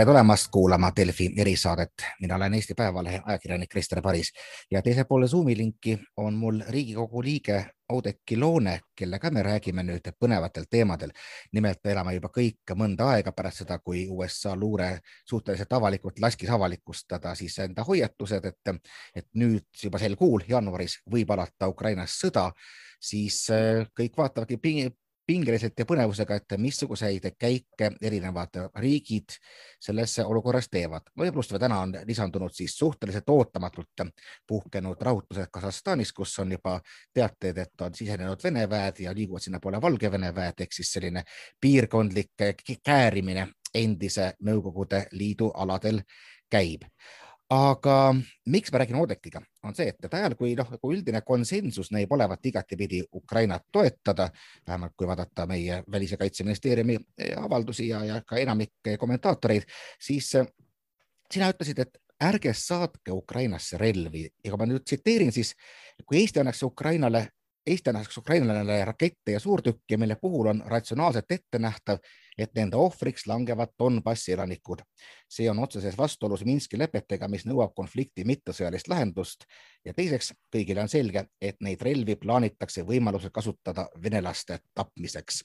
tere tulemast kuulama Delfi erisaadet. mina olen Eesti Päevalehe ajakirjanik Krister Paris ja teisel pool Zoomi linki on mul Riigikogu liige Oudekki Loone, kellega me räägime nüüd põnevatel teemadel. nimelt me elame juba kõik mõnda aega pärast seda, kui USA luure suhteliselt avalikult laskis avalikustada siis enda hoiatused, et, et nüüd juba sel kuul, jaanuaris võib alata Ukrainas sõda, siis äh, kõik vaatavadki pingeliselt ja põnevusega, et missuguseid käike erinevad riigid selles olukorras teevad. no ja pluss täna on lisandunud siis suhteliselt ootamatult puhkenud rahutused Kasahstanis, kus on juba teateid, et on sisenenud Vene väed ja liiguvad sinnapoole Valgevene väed ehk siis selline piirkondlik käärimine endise Nõukogude Liidu aladel käib aga miks ma räägin Oudekkiga, on see, et ajal, kui noh, kui üldine konsensus näib olevat igatepidi Ukrainat toetada, vähemalt kui vaadata meie Välis- ja Kaitseministeeriumi eh, avaldusi ja, ja ka enamik kommentaatoreid, siis eh, sina ütlesid, et ärge saatke Ukrainasse relvi. Ja kui ma nüüd tsiteerin, siis kui Eesti annaks Ukrainale Eesti annaks Ukrainale rakette ja suurtükke, mille puhul on ratsionaalselt ette nähtav, et nende ohvriks langevad Donbassi elanikud. see on otseses vastuolus Minski lepetega, mis nõuab konflikti mittesõjalist lahendust ja teiseks, kõigile on selge, et neid relvi plaanitakse võimalusel kasutada venelaste tapmiseks.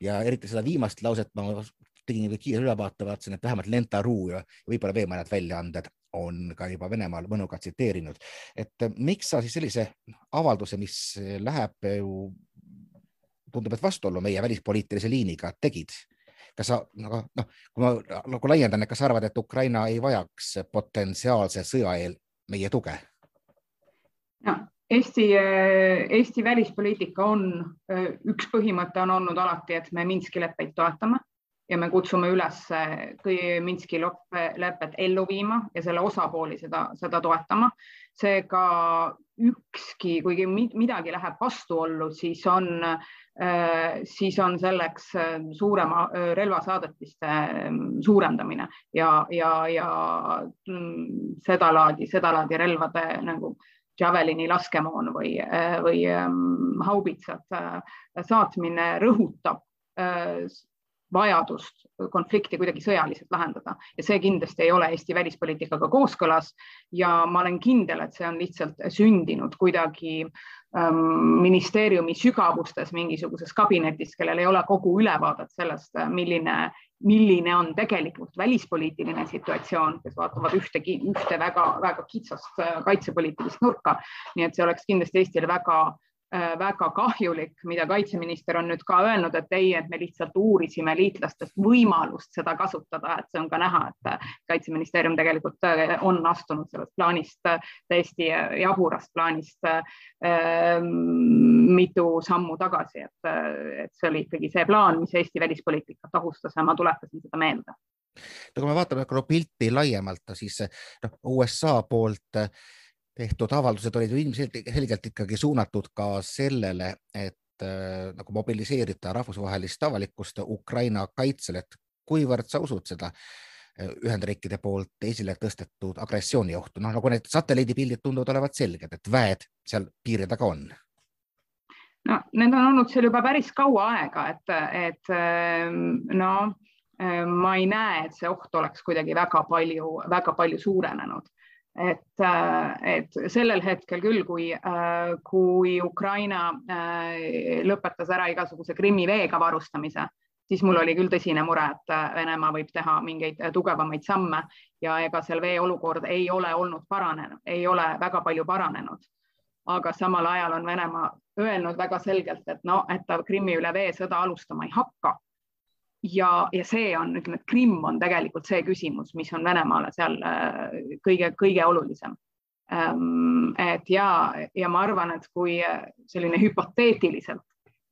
ja eriti seda viimast lauset ma tegin kiire ülevaate, vaatasin, et vähemalt Lenta Ruu ja võib-olla veel mõned väljaanded on ka juba Venemaal mõnuga tsiteerinud. et miks sa siis sellise avalduse, mis läheb ju tundub, et vastuollu meie välispoliitilise liiniga tegid. kas sa, aga noh, kui ma nagu laiendan, et kas sa arvad, et Ukraina ei vajaks potentsiaalse sõja eel meie tuge? no Eesti, Eesti välispoliitika on, üks põhimõte on olnud alati, et me Minski leppeid toetame ja me kutsume üles Minski lepet ellu viima ja selle osapooli seda, seda toetama. seega ükski, kuigi midagi läheb vastuollu, siis on, siis on selleks suurema relvasaadetiste suurendamine ja, ja, ja mm, sedalaadi, sedalaadi relvade nagu Javelini laskemoon või, või haubitsad saatmine rõhutab vajadust konflikti kuidagi sõjaliselt lahendada ja see kindlasti ei ole Eesti välispoliitikaga kooskõlas ja ma olen kindel, et see on lihtsalt sündinud kuidagi ähm, ministeeriumi sügavustes mingisuguses kabinetis, kellel ei ole kogu ülevaadet sellest, milline, milline on tegelikult välispoliitiline situatsioon, kes vaatavad ühte, ühte väga-väga kitsast äh, kaitsepoliitilist nurka. nii et see oleks kindlasti Eestile väga väga kahjulik, mida kaitseminister on nüüd ka öelnud, et ei, et me lihtsalt uurisime liitlastest võimalust seda kasutada, et see on ka näha, et äh, kaitseministeerium tegelikult äh, on astunud sellest plaanist, täiesti jaburast plaanist äh, mitu sammu tagasi, et, et see oli ikkagi see plaan, mis Eesti välispoliitikat ohustas ja ma tuletasin seda meelde. no kui me vaatame pilti laiemalt, siis noh, USA poolt äh, tehtud avaldused olid ju ilmselgelt ikkagi suunatud ka sellele, et äh, nagu mobiliseerida rahvusvahelist avalikkust Ukraina kaitsel, et kuivõrd sa usud seda äh, Ühendriikide poolt esile tõstetud agressiooniohtu, noh nagu need satelliidipildid tunduvad olevat selged, et väed seal piiri taga on. No need on olnud seal juba päris kaua aega, et, et ähm, no äh, ma ei näe, et see oht oleks kuidagi väga palju, väga palju suurenenud et, äh, et sellel hetkel küll, kui, äh, kui Ukraina äh, lõpetas ära igasuguse Krimmi veega varustamise, siis mul oli küll tõsine mure, et Venemaa võib teha mingeid tugevamaid samme ja ega seal vee olukord ei ole olnud paranenud, ei ole väga palju paranenud. aga samal ajal on Venemaa öelnud väga selgelt, et no, et ta Krimmi üle vee sõda alustama ei hakka ja, ja see on, ütleme, et Krimm on tegelikult see küsimus, mis on Venemaale seal kõige-kõige äh, olulisem. Ähm, et ja, ja ma arvan, et kui selline hüpoteetiliselt,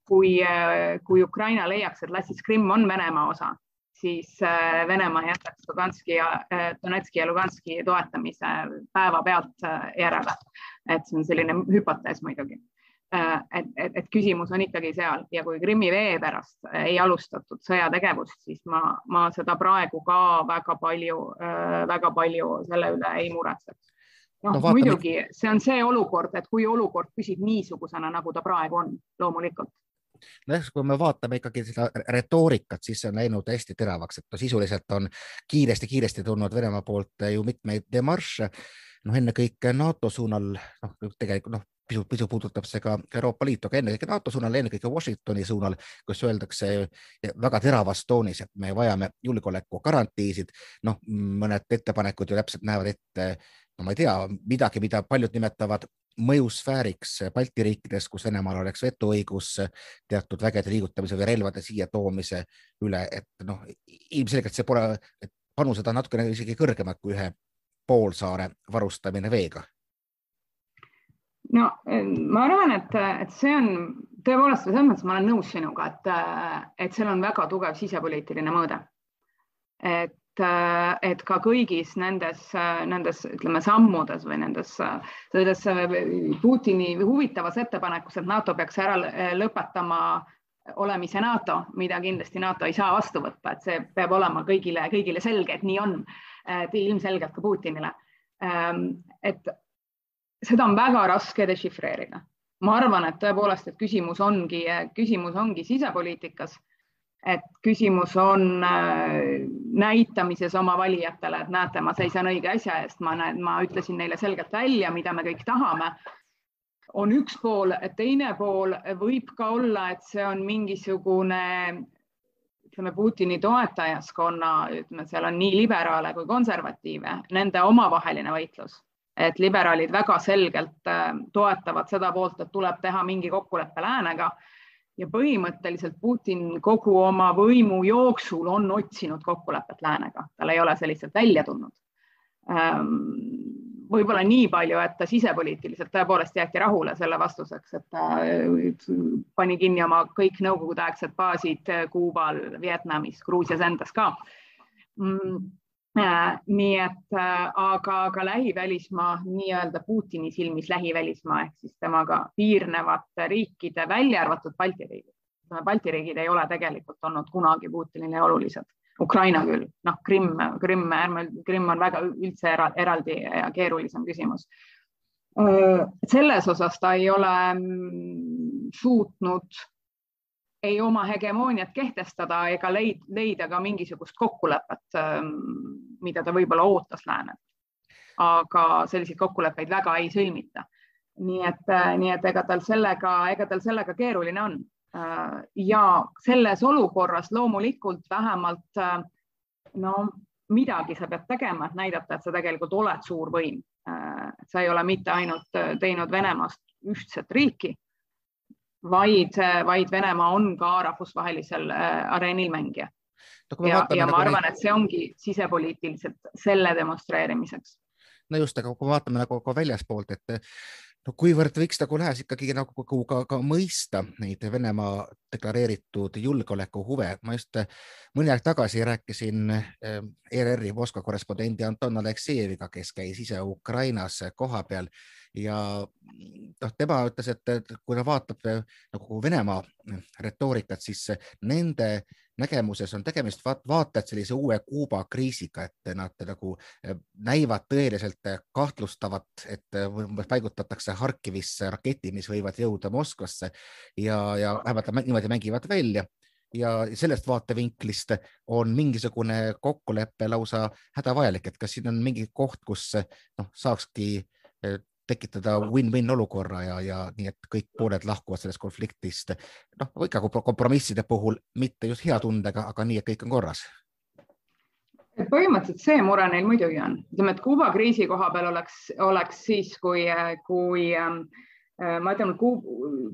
kui, äh, kui Ukraina leiaks, et las siis Krimm on Venemaa osa, siis äh, Venemaa jätaks Luganski ja Donetski ja Luganski toetamise päevapealt järele. et see on selline hüpotees muidugi Äh, et, et, et küsimus on ikkagi seal ja kui Krimmi vee pärast ei alustatud sõjategevust, siis ma, ma seda praegu ka väga palju, äh, väga palju selle üle ei muretseks. noh no, muidugi see on see olukord, et kui olukord püsib niisugusena, nagu ta praegu on, loomulikult. Nojah, kui me vaatame ikkagi seda retoorikat, siis see on läinud hästi teravaks, et no sisuliselt on kiiresti-kiiresti tulnud Venemaa poolt ju mitmeid demarše, noh, ennekõike NATO suunal, noh, tegelikult noh, pisut, pisut puudutab see ka Euroopa Liitu, aga ennekõike NATO suunal, ennekõike Washingtoni suunal, kus öeldakse väga teravas toonis, et me vajame julgeolekugarantiisid. noh, mõned ettepanekud ju täpselt näevad ette, no ma ei tea, midagi, mida paljud nimetavad mõjusfääriks Balti riikides, kus Venemaal oleks vetoõigus teatud vägede liigutamise või relvade siia toomise üle, et noh, ilmselgelt see pole, panused on natukene isegi kõrgemad kui ühe poolsaare varustamine veega no ma arvan, et, et see on tõepoolest selles mõttes ma olen nõus sinuga, et, et seal on väga tugev sisepoliitiline mõõde. et, et ka kõigis nendes, nendes ütleme sammudes või nendes selles Putini huvitavas ettepanekus, et NATO peaks ära lõpetama olemise NATO, mida kindlasti NATO ei saa vastu võtta, et see peab olema kõigile, kõigile selge, et nii on, et ilmselgelt ka Putinile. et seda on väga raske dešifreerida. ma arvan, et tõepoolest, et küsimus ongi, küsimus ongi sisepoliitikas. et küsimus on äh, näitamises oma valijatele, et näete, ma seisan õige asja eest, ma näen, ma ütlesin neile selgelt välja, mida me kõik tahame. on üks pool, teine pool võib ka olla, et see on mingisugune ütleme Putini toetajaskonna, ütleme, seal on nii liberaale kui konservatiive, nende omavaheline võitlus et liberaalid väga selgelt äh, toetavad seda poolt, et tuleb teha mingi kokkulepe läänega. Ja põhimõtteliselt Putin kogu oma võimu jooksul on otsinud kokkulepet läänega, tal ei ole see lihtsalt välja tulnud. Ähm, võib-olla nii palju, et ta sisepoliitiliselt tõepoolest jäeti rahule selle vastuseks, et ta äh, pani kinni oma kõik nõukogudeaegsed baasid Kuubal, Vietnamis, Gruusias endas ka. Mm, Äh, nii et äh, aga, aga lähivälismaa, nii-öelda Putini silmis lähivälismaa ehk siis temaga piirnevate riikide, välja arvatud Balti riigid. Balti riigid ei ole tegelikult olnud kunagi Putinile olulised. Ukraina küll, noh, Krimm, Krimm, ärme, Krimm on väga üldse eraldi ja keerulisem küsimus. Äh, selles osas ta ei ole mm, suutnud ei oma hegemooniat kehtestada ega leida ka mingisugust kokkulepet, ähm, mida ta võib-olla ootas läänelt. aga selliseid kokkuleppeid väga ei sõlmita. nii et, äh, nii et ega tal sellega, ega tal sellega keeruline on. Äh, ja selles olukorras loomulikult vähemalt äh, no midagi sa pead tegema, et näidata, et sa tegelikult oled suur võim. sa ei ole mitte ainult teinud Venemaast ühtset riiki vaid, vaid Venemaa on ka rahvusvahelisel äh, areenil mängija ja, ja nagu ma arvan neid..., et see ongi sisepoliitiliselt selle demonstreerimiseks. no just, aga kui vaatame nagu ka väljaspoolt, et no kuivõrd võiks nagu lähes ikkagi nagu ka, ka mõista neid Venemaa deklareeritud julgeolekuhuve. ma just mõni aeg tagasi rääkisin ERR-i äh, Moskva korrespondendi Anton Aleksejeviga, kes käis ise Ukrainas kohapeal ja noh, tema ütles, et kui ta vaatab eh, nagu Venemaa retoorikat, siis nende nägemuses on tegemist vaat, vaata et sellise uue Kuuba kriisiga, et nad nagu eh, näivad tõeliselt kahtlustavat, et umbes paigutatakse Harkivisse raketid, mis võivad jõuda Moskvasse ja, ja vähemalt niimoodi mängivad välja. Ja sellest vaatevinklist on mingisugune kokkulepe lausa hädavajalik, et kas siin on mingi koht, kus noh, saakski eh, tekitada win-win olukorra ja, ja nii, et kõik pooled lahkuvad sellest konfliktist. noh, ikka kompromisside puhul mitte just hea tundega, aga nii, et kõik on korras. põhimõtteliselt see mure neil muidugi on, ütleme, et Kuuba kriisi koha peal oleks, oleks siis, kui, kui ähm, äh, ma ütlen,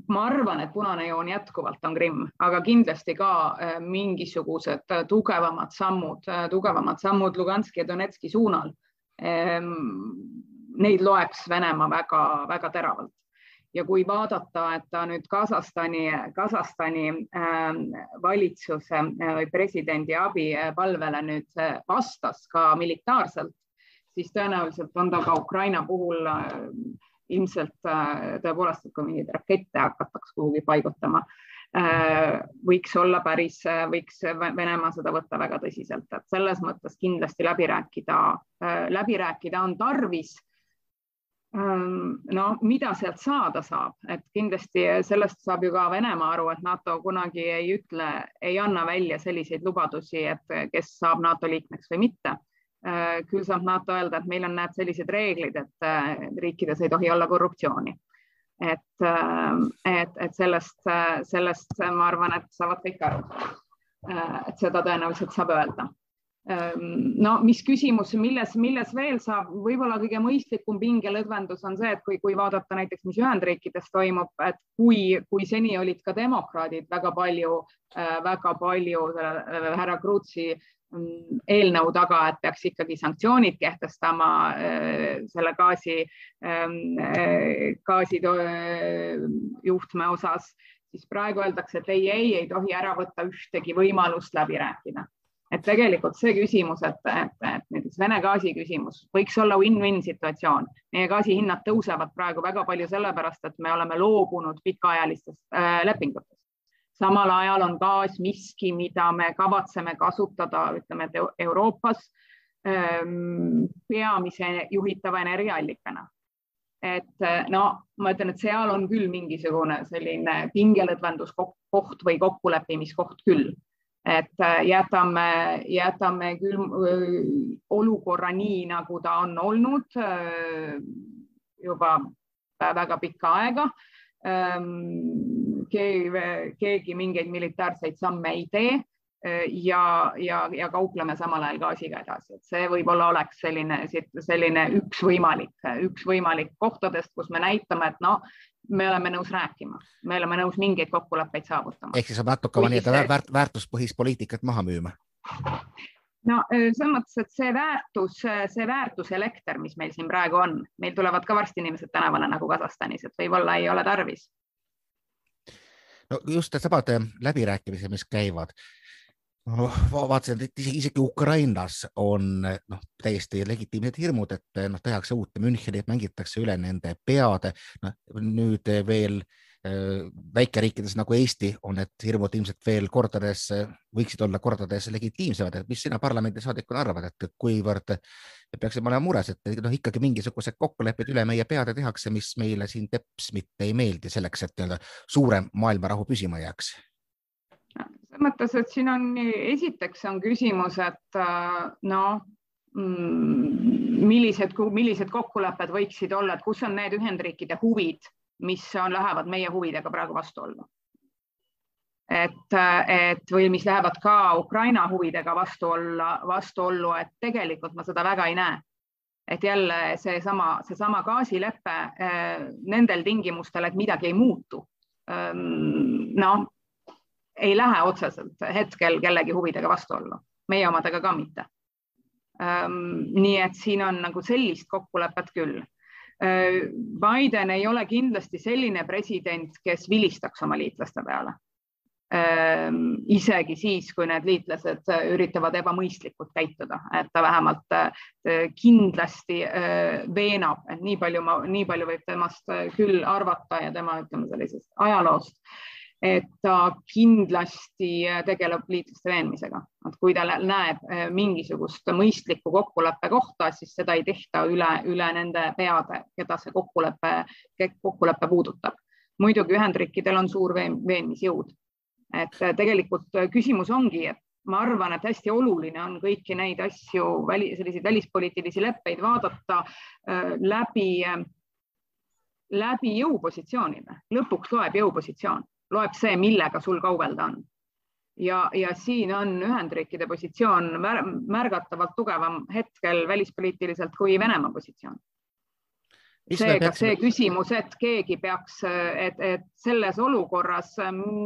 ma arvan, et punane joon jätkuvalt on Krimm, aga kindlasti ka äh, mingisugused tugevamad sammud, äh, tugevamad sammud Luganski ja Donetski suunal ähm, neid loeks Venemaa väga-väga teravalt. ja kui vaadata, et ta nüüd Kasahstani, Kasahstani äh, valitsuse äh, või presidendi abipalvele nüüd äh, vastas ka militaarselt, siis tõenäoliselt on ta ka Ukraina puhul äh, ilmselt äh, tõepoolest, et kui mingeid rakette hakatakse kuhugi paigutama äh,, võiks olla päris, võiks Venemaa seda võtta väga tõsiselt, et selles mõttes kindlasti läbi rääkida, läbi rääkida on tarvis ähm, no mida sealt saada saab, et kindlasti sellest saab ju ka Venemaa aru, et NATO kunagi ei ütle, ei anna välja selliseid lubadusi, et kes saab NATO liikmeks või mitte. Äh, küll saab NATO öelda, et meil on, näed, sellised reeglid, et äh, riikides ei tohi olla korruptsiooni. et, et, et sellest, sellest ma arvan, et saavad kõik aru. et seda tõenäoliselt saab öelda Ehm, no mis küsimus, milles, milles veel saab, võib-olla kõige mõistlikum pingelõdvendus on see, et kui, kui vaadata näiteks, mis Ühendriikides toimub, et kui, kui seni olid ka demokraadid väga palju, äh, väga palju härra Krutsi mm, eelnõu taga, et peaks ikkagi sanktsioonid kehtestama äh, selle gaasi, ähm, äh, gaasi juhtme osas, siis praegu öeldakse, et ei, ei, ei tohi ära võtta ühtegi võimalust läbi rääkida et tegelikult see küsimus, et, et, et näiteks Vene gaasi küsimus võiks olla win-win situatsioon. meie gaasihinnad tõusevad praegu väga palju sellepärast, et me oleme loobunud pikaajalistest äh, lepingutest. samal ajal on gaas miski, mida me kavatseme kasutada, ütleme, et Euroopas ähm, peamise juhitava energiaallikana et no ma ütlen, et seal on küll mingisugune selline pingelõdvenduskoht või kokkuleppimiskoht küll et äh, jätame, jätame küll äh, olukorra nii, nagu ta on olnud äh, juba väga pikka aega. Ähm, keegi mingeid militaarseid samme ei tee ja, ja, ja kaupleme samal ajal gaasiga edasi, et see võib-olla oleks selline, selline üks võimalik, üks võimalik kohtadest, kus me näitame, et noh, me oleme nõus rääkima, me oleme nõus mingeid kokkuleppeid saavutama. ehk siis on oma nii-öelda väärt, väärtuspõhist poliitikat maha müüma? no selles mõttes, et see väärtus, see väärtuselekter, mis meil siin praegu on, meil tulevad ka varsti inimesed tänavale nagu Kasahstanis, et võib-olla ei ole tarvis. no just needsamad läbirääkimised, mis käivad vaatasin, et isegi, isegi Ukrainas on noh, täiesti legitiimsed hirmud, et noh, tehakse uut Müncheni, mängitakse üle nende peade. noh, nüüd veel äh, väikeriikides nagu Eesti on need hirmud ilmselt veel kordades, võiksid olla kordades legitiimsemad, et mis sina parlamendisaadikuna arvad, et kuivõrd me peaksime olema mures, et noh, ikkagi mingisugused kokkulepped üle meie peade tehakse, mis meile siin teps mitte ei meeldi selleks, et nii-öelda suurem maailmarahu püsima jääks selles mõttes, et siin on, esiteks on küsimus, et äh, noh, mm, millised, millised kokkulepped võiksid olla, et kus on need Ühendriikide huvid, mis on, lähevad meie huvidega praegu vastuollu. et, et või mis lähevad ka Ukraina huvidega vastu olla, vastuollu, et tegelikult ma seda väga ei näe. et jälle seesama, seesama gaasilepe äh, nendel tingimustel, et midagi ei muutu. Noh, ei lähe otseselt hetkel kellegi huvidega vastuollu, meie omadega ka mitte. nii et siin on nagu sellist kokkulepet küll. Biden ei ole kindlasti selline president, kes vilistaks oma liitlaste peale. isegi siis, kui need liitlased üritavad ebamõistlikult käituda, et ta vähemalt kindlasti veenab, et nii palju, nii palju võib temast küll arvata ja tema, ütleme sellisest ajaloost et ta kindlasti tegeleb liitlaste veenmisega, et kui ta näeb eh, mingisugust mõistlikku kokkuleppe kohta, siis seda ei tehta üle, üle nende peade, keda see kokkulepe, kokkulepe puudutab. muidugi Ühendriikidel on suur veenmisjõud, et eh, tegelikult küsimus ongi, et ma arvan, et hästi oluline on kõiki neid asju, väli, selliseid välispoliitilisi leppeid vaadata äh, läbi, läbi jõupositsioonide, lõpuks loeb jõupositsioon loeb see, millega sul kaubelda on. ja, ja siin on Ühendriikide positsioon märgatavalt tugevam hetkel välispoliitiliselt kui Venemaa positsioon. seega see küsimus, et keegi peaks, et, et selles olukorras,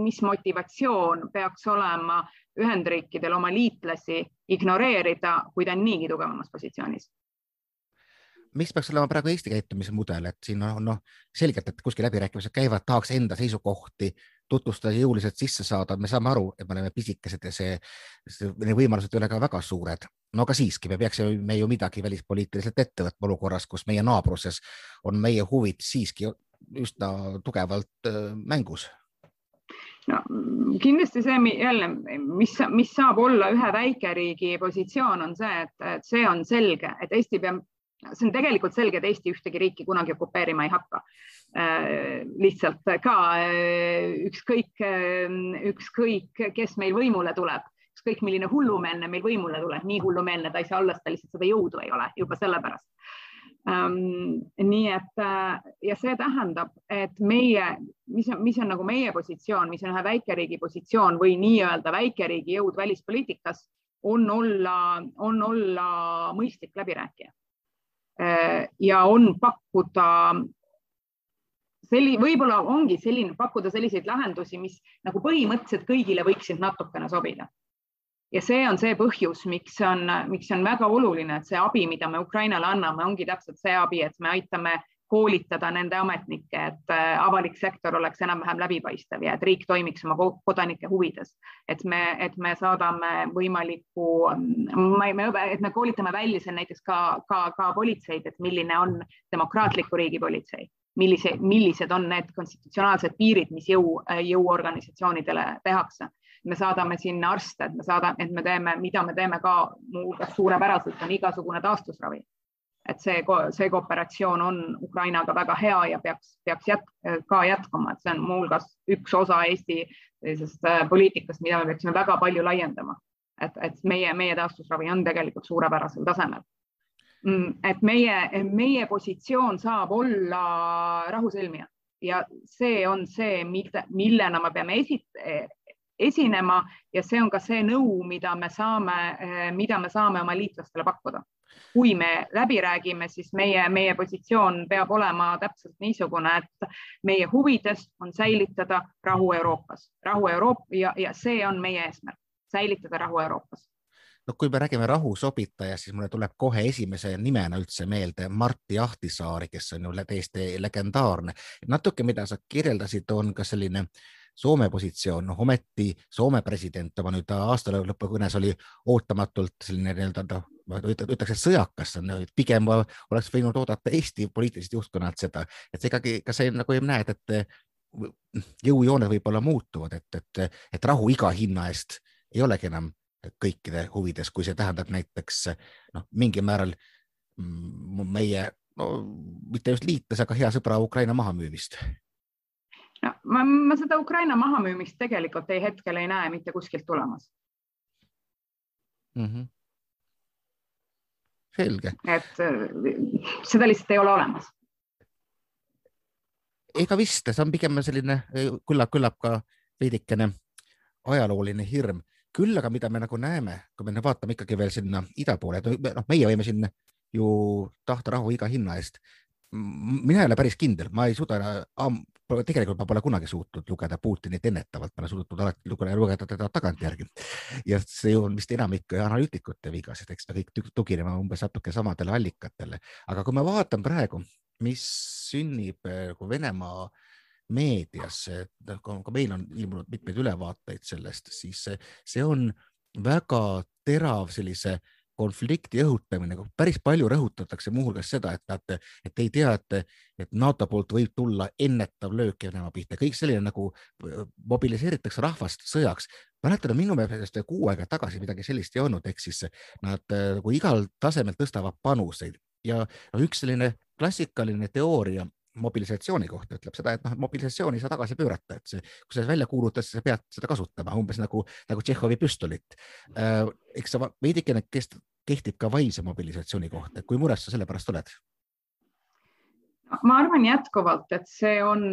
mis motivatsioon peaks olema Ühendriikidel oma liitlasi ignoreerida, kui ta on niigi tugevamas positsioonis mis peaks olema praegu Eesti käitumise mudel, et siin on noh, selgelt, et kuskil läbirääkimised käivad, tahaks enda seisukohti tutvustada, jõuliselt sisse saada, me saame aru, et me oleme pisikesed ja see, see, need võimalused ei ole ka väga suured. no aga siiski, me peaksime me ju midagi välispoliitiliselt ette võtma olukorras, kus meie naabruses on meie huvid siiski üsna tugevalt mängus no kindlasti see jälle, mis, mis saab olla ühe väikeriigi positsioon, on see, et, et see on selge, et Eesti peab see on tegelikult selge, et Eesti ühtegi riiki kunagi okupeerima ei hakka. Äh, lihtsalt ka äh, ükskõik, äh, ükskõik, kes meil võimule tuleb, ükskõik milline hullumeelne meil võimule tuleb, nii hullumeelne ta ei saa olla, sest tal lihtsalt seda jõudu ei ole juba sellepärast. Um, nii et ja see tähendab, et meie, mis on, mis on nagu meie positsioon, mis on ühe väikeriigi positsioon või nii-öelda väikeriigi jõud välispoliitikas, on olla, on olla mõistlik läbirääkija ja on pakkuda selli-, võib-olla ongi selline, pakkuda selliseid lahendusi, mis nagu põhimõtteliselt kõigile võiksid natukene sobida. ja see on see põhjus, miks on, miks on väga oluline, et see abi, mida me Ukrainale anname, ongi täpselt see abi, et me aitame koolitada nende ametnikke, et äh, avalik sektor oleks enam-vähem läbipaistev ja et riik toimiks oma kodanike huvides. et me, et me saadame võimaliku, ma ei, et me koolitame välja seal näiteks ka, ka, ka politseid, et milline on demokraatliku riigi politsei, millise, millised on need konstitutsionaalsed piirid, mis jõu, jõuorganisatsioonidele tehakse. Me saadame sinna arste, et me saadame, et me teeme, mida me teeme ka muuhulgas suurepäraselt, on igasugune taastusravi et see, see kooperatsioon on Ukrainaga väga hea ja peaks, peaks jät, ka jätkuma, et see on muuhulgas üks osa Eesti sellisest äh, poliitikast, mida me peaksime väga palju laiendama. et, et meie, meie taastusravi on tegelikult suurepärasel tasemel. Mm, et meie, meie positsioon saab olla rahusõlmija ja see on see, millena me peame esit-, esinema ja see on ka see nõu, mida me saame, mida me saame oma liitlastele pakkuda. Kui me läbi räägime, siis meie, meie positsioon peab olema täpselt niisugune, et meie huvides on säilitada rahu Euroopas, rahu Euroopa ja, ja see on meie eesmärk, säilitada rahu Euroopas. No kui me räägime rahu sobitajast, siis mulle tuleb kohe esimese nimena üldse meelde Martti Ahtisaari, kes on ju täiesti legendaarne. natuke, mida sa kirjeldasid, on ka selline äh, Soome positsioon, noh ometi Soome president oma nüüd aasta lõpu kõnes oli ootamatult selline nii-öelda noh, ma ütleks, et sõjakas, pigem oleks võinud oodata Eesti poliitiliselt juhtkonnalt seda, et ikkagi ka see nagu näed, et jõujooned võib-olla muutuvad, et, et, et rahu iga hinna eest ei olegi enam kõikide huvides, kui see tähendab näiteks noh, mingil määral mm, meie no mitte just liitlase, aga hea sõbra Ukraina mahamüümist no ma, ma seda Ukraina mahamüümist tegelikult ei hetkel ei näe mitte kuskilt tulemas mm. -hmm. selge. et äh, seda lihtsalt ei ole olemas. ega vist, see on pigem selline küllap, küllap ka veidikene ajalooline hirm, küll aga mida me nagu näeme, kui me vaatame ikkagi veel sinna ida poole, et noh, meie võime siin ju tahta rahu iga hinna eest. mina ei ole päris kindel, ma ei suuda tegelikult ma pole kunagi suutnud lugeda Putinit ennetavalt, ma olen suutnud alati lugeda, lugeda teda tagantjärgi. ja see on vist enamik analüütikute viga, sest eks me kõik tugineme umbes natuke samadele allikatele. aga kui ma vaatan praegu, mis sünnib nagu Venemaa meedias, noh, ka meil on ilmunud mitmeid ülevaateid sellest, siis see on väga terav sellise konflikti õhutamine, päris palju rõhutatakse muuhulgas seda, et nad, et ei tea, et, et NATO poolt võib tulla ennetav löök Venemaa pihta, kõik selline nagu mobiliseeritakse rahvast sõjaks. mäletan, minu meelest kuu aega tagasi midagi sellist ei olnud, ehk siis nad nagu igal tasemel tõstavad panuseid ja üks selline klassikaline teooria mobilisatsiooni kohta ütleb seda, et noh, mobilisatsiooni ei saa tagasi pöörata, et see, kui sa välja kuulutad, siis sa pead seda kasutama umbes nagu, nagu Tšehhovi püstolit äh,. eks sa veidikene kehtib ka vaimse mobilisatsiooni kohta, et kui mures sa selle pärast oled? ma arvan jätkuvalt, et see on,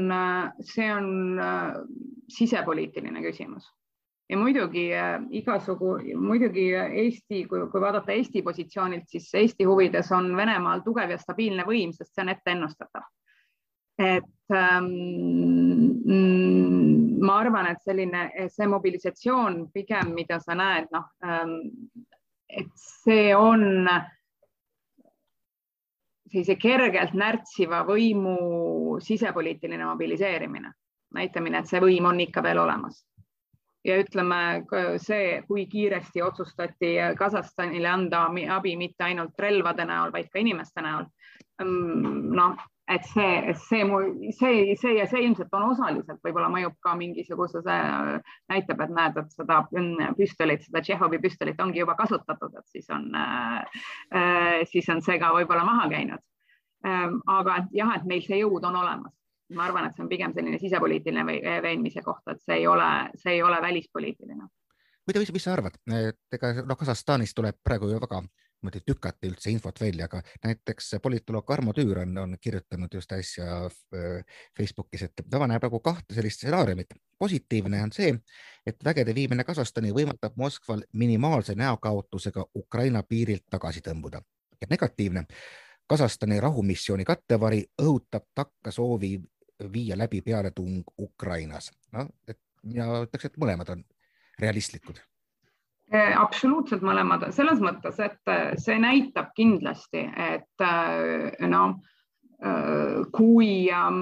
see on äh, sisepoliitiline küsimus ja muidugi äh, igasugu, muidugi Eesti, kui, vaadata Eesti positsioonilt, siis Eesti huvides on Venemaal tugev ja stabiilne võim, sest see on etteennustatav et ähm, mm, ma arvan, et selline, see mobilisatsioon pigem, mida sa näed, noh ähm,, et see on sellise kergelt närtsiva võimu sisepoliitiline mobiliseerimine, näitamine, et see võim on ikka veel olemas. ja ütleme see, kui kiiresti otsustati Kasahstanile anda abi mitte ainult relvade näol, vaid ka inimeste näol. Mm, noh, et see, see mu, see, see ja see ilmselt on osaliselt võib-olla mõjub ka mingisuguse, näitab, et näed, et seda püstolit, seda Tšehhovi püstolit ongi juba kasutatud, et siis on äh,, siis on see ka võib-olla maha käinud ähm,. aga et jah, et meil see jõud on olemas. ma arvan, et see on pigem selline sisepoliitiline või veenmise koht, et see ei ole, see ei ole välispoliitiline muide, mis, sa arvad, et ega noh, Kasahstanis tuleb praegu ju väga niimoodi tükati üldse infot välja, aga näiteks politoloog Armo Tüür on, on kirjutanud just äsja äh, Facebookis, et ta näeb nagu kahte sellist stsenaariumit. positiivne on see, et vägede viimine Kasahstani võimaldab Moskval minimaalse näokaotusega Ukraina piirilt tagasi tõmbuda ja negatiivne, Kasahstani rahumissiooni kattevari õhutab takka soovi viia läbi pealetung Ukrainas. no, et mina ütleks, et mõlemad on realistlikud absoluutselt mõlemad, selles mõttes, et eh, see näitab kindlasti, et noh, kui um,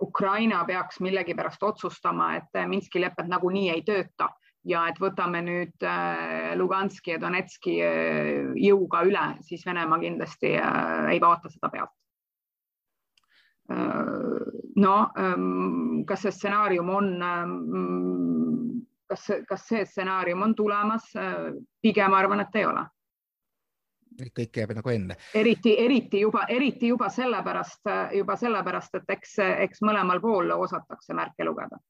Ukraina peaks millegipärast otsustama, et Minski lepet nagunii ei tööta ja et võtame nüüd Luganski ja Donetski jõuga üle, siis Venemaa kindlasti ei vaata seda pealt. no ehm, kas see stsenaarium on ehm, kas, kas see stsenaarium on tulemas? pigem arvan, et ei ole. kõik jääb nagu enne. eriti, eriti juba, eriti juba sellepärast, juba sellepärast, et eks, eks mõlemal pool osatakse märke lugeda.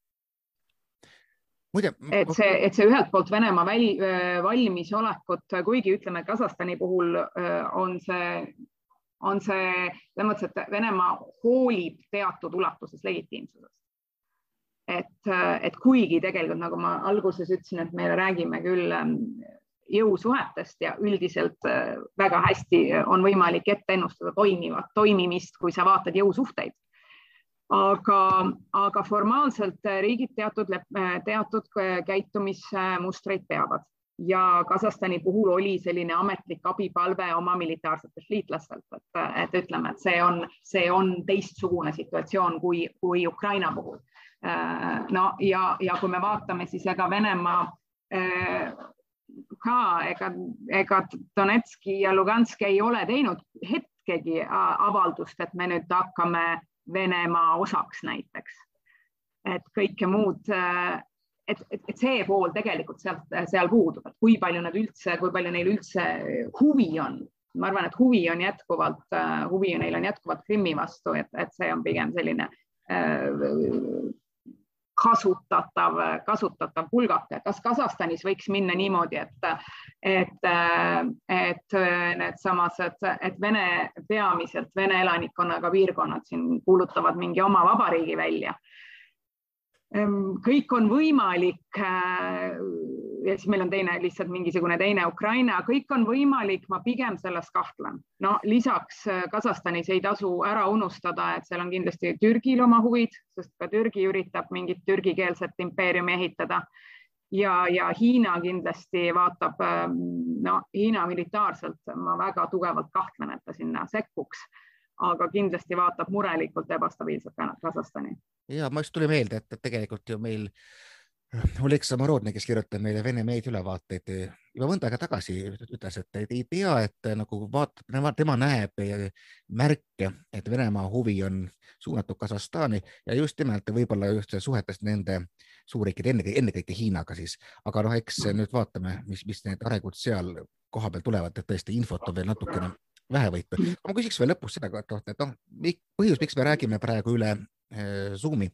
muide. et see, et see ühelt poolt Venemaa väli, valmisolekut, kuigi ütleme, Kasahstani puhul on see on see selles mõttes, et Venemaa hoolib teatud ulatuses legitiimsusest et, et kuigi tegelikult nagu ma alguses ütlesin, et me räägime küll ähm, jõusuhetest ja üldiselt äh, väga hästi on võimalik ette ennustada toimivat toimimist, kui sa vaatad jõusuhteid. aga, aga formaalselt riigid teatud, teatud käitumismustreid peavad ja Kasahstani puhul oli selline ametlik abipalve oma militaarsetelt liitlastelt, et, et ütleme, et see on, see on teistsugune situatsioon kui, kui Ukraina puhul Äh, no ja, ja kui me vaatame, siis ega Venemaa äh, ka ega, ega Donetski ja Luganski ei ole teinud hetkegi avaldust, et me nüüd hakkame Venemaa osaks näiteks. et kõike muud, äh, et, et, et see pool tegelikult sealt, seal puudub, et kui palju nad üldse, kui palju neil üldse huvi on. ma arvan, et huvi on jätkuvalt, huvi neil on jätkuvalt Krimmi vastu, et, et see on pigem selline kasutatav, kasutatav pulgake. kas Kasahstanis võiks minna niimoodi, et, et, et needsamased, et Vene, peamiselt Vene elanikkonnaga piirkonnad siin kuulutavad mingi oma vabariigi välja kõik on võimalik. Ja siis meil on teine lihtsalt mingisugune teine Ukraina, kõik on võimalik, ma pigem selles kahtlen. no lisaks äh, Kasahstanis ei tasu ära unustada, et seal on kindlasti Türgil oma huvid, sest ka Türgi üritab mingit türgikeelset impeeriumi ehitada. ja, ja Hiina kindlasti vaatab, ähm, no Hiina militaarselt ma väga tugevalt kahtlen, et ta sinna sekkuks aga kindlasti vaatab murelikult ebastabiilset Kasahstani. ja ma just tuli meelde, et tegelikult ju meil Oleg Samorodne, kes kirjutab meile Vene meediaülevaateid, juba mõnda aega tagasi ütles, et ei tea, et nagu vaatab, tema näeb märke, et Venemaa huvi on suunatud Kasahstani ja just nimelt võib-olla just suhetest nende suurriikide, ennekõike, Hiinaga siis, aga noh, eks nüüd vaatame, mis, mis need arengud seal kohapeal tulevad, et tõesti infot on veel natukene vähevõitu. Mm. ma küsiks veel lõpus seda kohta, et noh, põhjus, miks me räägime praegu üle äh, Zoomi,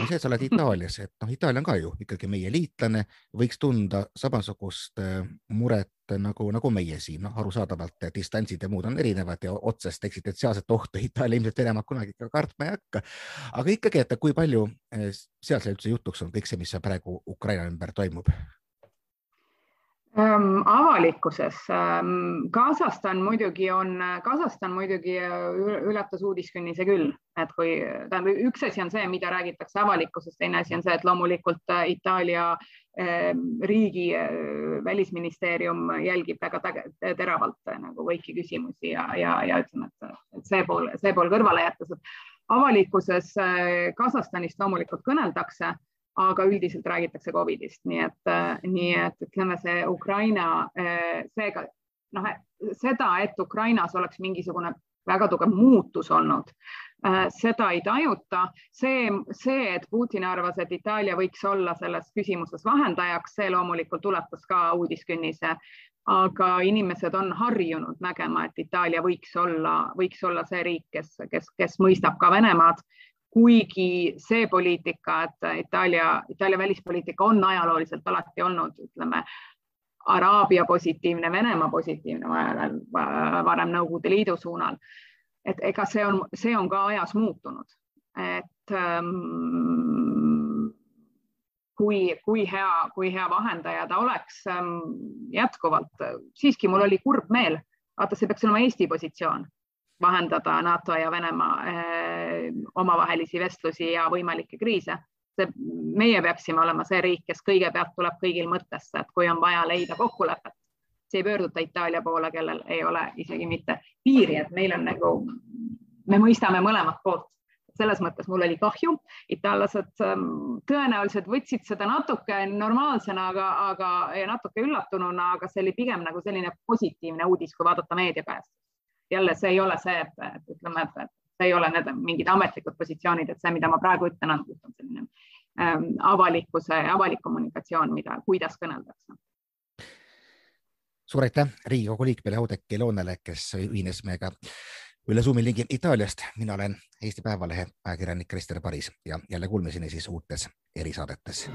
on see, et sa oled Itaalias, et noh, Itaalia on ka ju ikkagi meie liitlane, võiks tunda samasugust äh, muret nagu, nagu meie siin, noh, arusaadavalt distantsid ja muud on erinevad ja otsest eksistentsiaalset ohtu Itaalia ilmselt Venemaad kunagi ka kartma ei hakka. aga ikkagi, et kui palju äh, seal see üldse jutuks on kõik see, mis praegu Ukraina ümber toimub Ähm, avalikkuses ähm, Kasahstan muidugi on, Kasahstan muidugi äh, ületas uudiskünnise küll, et kui tähendab, üks asi on see, mida räägitakse avalikkuses, teine asi on see, et loomulikult äh, Itaalia ähm, riigi äh, välisministeerium jälgib väga teravalt nagu kõiki küsimusi ja, ja, ja ütleme, et see pool, see pool kõrvale jättes, et avalikkuses Kasahstanist loomulikult kõneldakse aga üldiselt räägitakse Covidist, nii et, äh, nii et ütleme, see Ukraina, äh, seega noh, seda, et Ukrainas oleks mingisugune väga tugev muutus olnud, äh, seda ei tajuta. see, see, et Putin arvas, et Itaalia võiks olla selles küsimuses vahendajaks, see loomulikult ulatas ka uudiskünnise. aga inimesed on harjunud nägema, et Itaalia võiks olla, võiks olla see riik, kes, kes, kes mõistab ka Venemaad kuigi see poliitika, et Itaalia, Itaalia välispoliitika on ajalooliselt alati olnud, ütleme, Araabia positiivne, Venemaa positiivne varem Nõukogude Liidu suunal. et ega see on, see on ka ajas muutunud, et ähm, kui, kui hea, kui hea vahendaja ta oleks ähm, jätkuvalt, siiski mul oli kurb meel, vaata, see peaks olema Eesti positsioon vahendada NATO ja Venemaa äh, omavahelisi vestlusi ja võimalikke kriise see, meie peaksime olema see riik, kes kõigepealt tuleb kõigil mõttesse, et kui on vaja leida kokkulepet, siis ei pöörduta Itaalia poole, kellel ei ole isegi mitte piiri, et meil on nagu, me mõistame mõlemat poolt. selles mõttes mul oli kahju, itaallased ähm, tõenäoliselt võtsid seda natuke normaalsena, aga, aga natuke üllatununa, aga see oli pigem nagu selline positiivne uudis, kui vaadata meediakajastust. Jälle see ei ole see, et, ütleme, et see ei ole need mingid ametlikud positsioonid, et see, mida ma praegu ütlen, on selline ähm, avalikkuse, avalik kommunikatsioon, mida, kuidas kõneldakse. suur aitäh Riigikogu liikmele Oudekki Loonele, kes ühines meiega üle Zoomi lingi Itaaliast. mina olen Eesti Päevalehe ajakirjanik Krister Paris ja jälle kuulmiseni siis uutes erisaadetes.